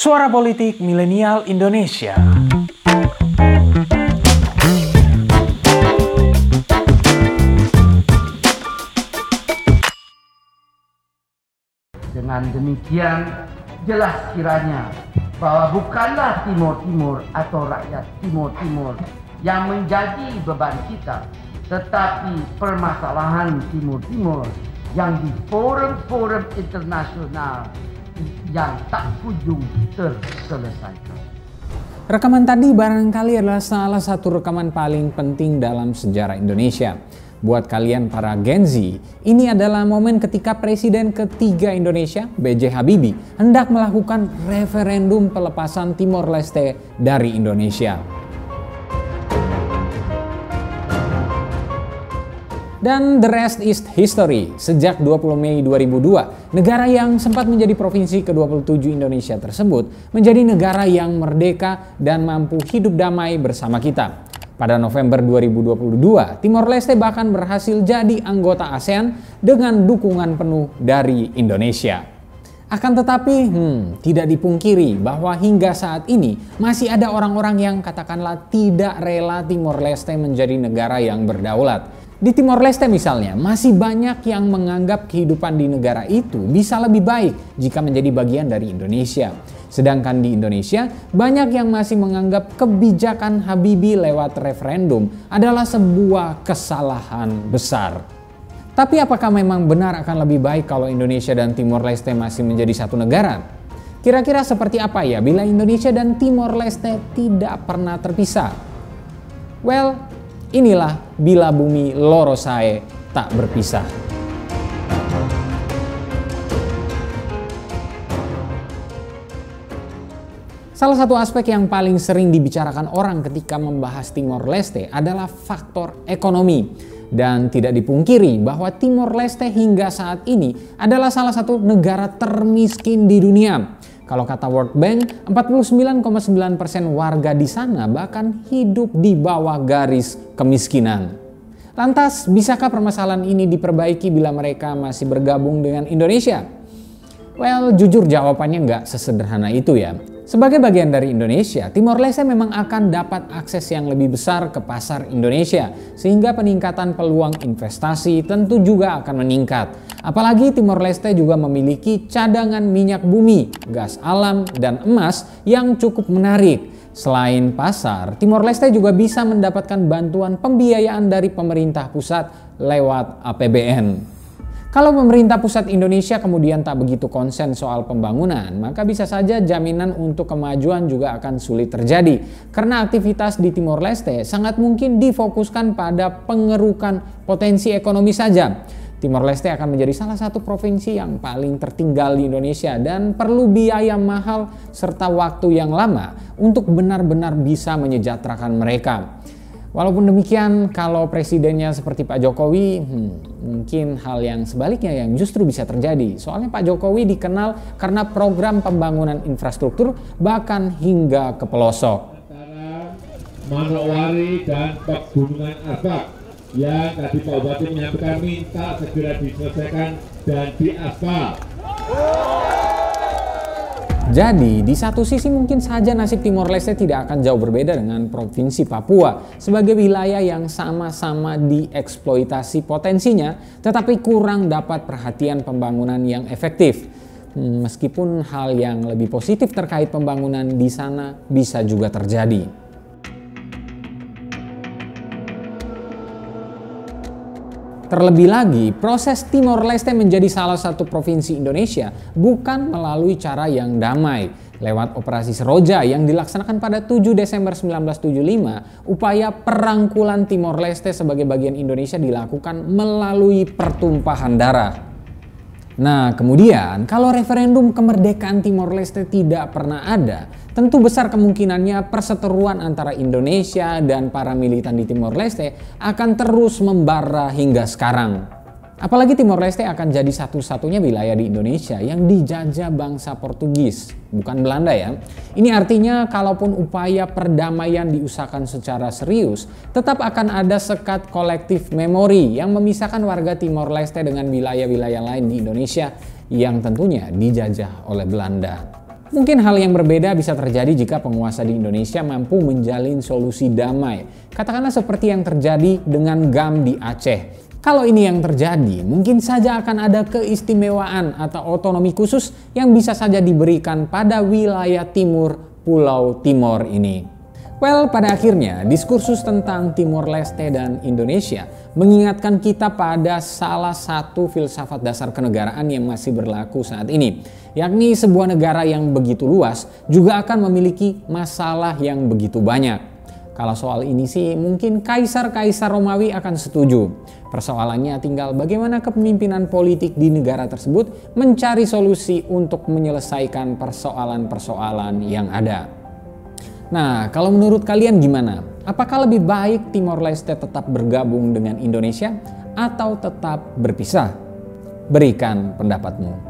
Suara Politik Milenial Indonesia. Dengan demikian jelas kiranya bahwa bukanlah Timur-Timur atau rakyat Timur-Timur yang menjadi beban kita, tetapi permasalahan Timur-Timur yang di forum-forum internasional yang tak kunjung terselesaikan. Rekaman tadi barangkali adalah salah satu rekaman paling penting dalam sejarah Indonesia. Buat kalian para Gen Z, ini adalah momen ketika Presiden ketiga Indonesia, B.J. Habibie, hendak melakukan referendum pelepasan Timor Leste dari Indonesia. Dan the rest is history. Sejak 20 Mei 2002, negara yang sempat menjadi provinsi ke-27 Indonesia tersebut menjadi negara yang merdeka dan mampu hidup damai bersama kita. Pada November 2022, Timor Leste bahkan berhasil jadi anggota ASEAN dengan dukungan penuh dari Indonesia. Akan tetapi, hmm, tidak dipungkiri bahwa hingga saat ini masih ada orang-orang yang katakanlah tidak rela Timor Leste menjadi negara yang berdaulat. Di Timor Leste misalnya, masih banyak yang menganggap kehidupan di negara itu bisa lebih baik jika menjadi bagian dari Indonesia. Sedangkan di Indonesia, banyak yang masih menganggap kebijakan Habibie lewat referendum adalah sebuah kesalahan besar. Tapi apakah memang benar akan lebih baik kalau Indonesia dan Timor Leste masih menjadi satu negara? Kira-kira seperti apa ya bila Indonesia dan Timor Leste tidak pernah terpisah? Well, inilah bila bumi Lorosae tak berpisah. Salah satu aspek yang paling sering dibicarakan orang ketika membahas Timor Leste adalah faktor ekonomi. Dan tidak dipungkiri bahwa Timor Leste hingga saat ini adalah salah satu negara termiskin di dunia. Kalau kata World Bank, 49,9% warga di sana bahkan hidup di bawah garis kemiskinan. Lantas, bisakah permasalahan ini diperbaiki bila mereka masih bergabung dengan Indonesia? Well, jujur jawabannya nggak sesederhana itu ya. Sebagai bagian dari Indonesia, Timor Leste memang akan dapat akses yang lebih besar ke pasar Indonesia, sehingga peningkatan peluang investasi tentu juga akan meningkat. Apalagi Timor Leste juga memiliki cadangan minyak bumi, gas alam, dan emas yang cukup menarik. Selain pasar, Timor Leste juga bisa mendapatkan bantuan pembiayaan dari pemerintah pusat lewat APBN. Kalau pemerintah pusat Indonesia kemudian tak begitu konsen soal pembangunan, maka bisa saja jaminan untuk kemajuan juga akan sulit terjadi. Karena aktivitas di Timor Leste sangat mungkin difokuskan pada pengerukan potensi ekonomi saja. Timor Leste akan menjadi salah satu provinsi yang paling tertinggal di Indonesia dan perlu biaya mahal serta waktu yang lama untuk benar-benar bisa menyejahterakan mereka. Walaupun demikian, kalau presidennya seperti Pak Jokowi, hmm, mungkin hal yang sebaliknya yang justru bisa terjadi. Soalnya Pak Jokowi dikenal karena program pembangunan infrastruktur bahkan hingga ke pelosok. Manowari dan Pegunungan Arbak yang tadi Pak Bupati menyampaikan minta segera diselesaikan dan diaspal. Jadi, di satu sisi mungkin saja nasib Timor Leste tidak akan jauh berbeda dengan Provinsi Papua sebagai wilayah yang sama-sama dieksploitasi potensinya, tetapi kurang dapat perhatian pembangunan yang efektif. Hmm, meskipun hal yang lebih positif terkait pembangunan di sana bisa juga terjadi. Terlebih lagi, proses Timor Leste menjadi salah satu provinsi Indonesia bukan melalui cara yang damai. Lewat operasi Seroja yang dilaksanakan pada 7 Desember 1975, upaya perangkulan Timor Leste sebagai bagian Indonesia dilakukan melalui pertumpahan darah. Nah, kemudian kalau referendum kemerdekaan Timor Leste tidak pernah ada, tentu besar kemungkinannya perseteruan antara Indonesia dan para militan di Timor Leste akan terus membara hingga sekarang. Apalagi Timor Leste akan jadi satu-satunya wilayah di Indonesia yang dijajah bangsa Portugis, bukan Belanda ya. Ini artinya kalaupun upaya perdamaian diusahakan secara serius, tetap akan ada sekat kolektif memori yang memisahkan warga Timor Leste dengan wilayah-wilayah lain di Indonesia yang tentunya dijajah oleh Belanda. Mungkin hal yang berbeda bisa terjadi jika penguasa di Indonesia mampu menjalin solusi damai. Katakanlah seperti yang terjadi dengan GAM di Aceh. Kalau ini yang terjadi, mungkin saja akan ada keistimewaan atau otonomi khusus yang bisa saja diberikan pada wilayah timur Pulau Timor ini. Well, pada akhirnya diskursus tentang Timor Leste dan Indonesia mengingatkan kita pada salah satu filsafat dasar kenegaraan yang masih berlaku saat ini, yakni sebuah negara yang begitu luas juga akan memiliki masalah yang begitu banyak. Kalau soal ini sih mungkin kaisar-kaisar Romawi akan setuju. Persoalannya tinggal bagaimana kepemimpinan politik di negara tersebut mencari solusi untuk menyelesaikan persoalan-persoalan yang ada. Nah, kalau menurut kalian gimana? Apakah lebih baik Timor Leste tetap bergabung dengan Indonesia atau tetap berpisah? Berikan pendapatmu.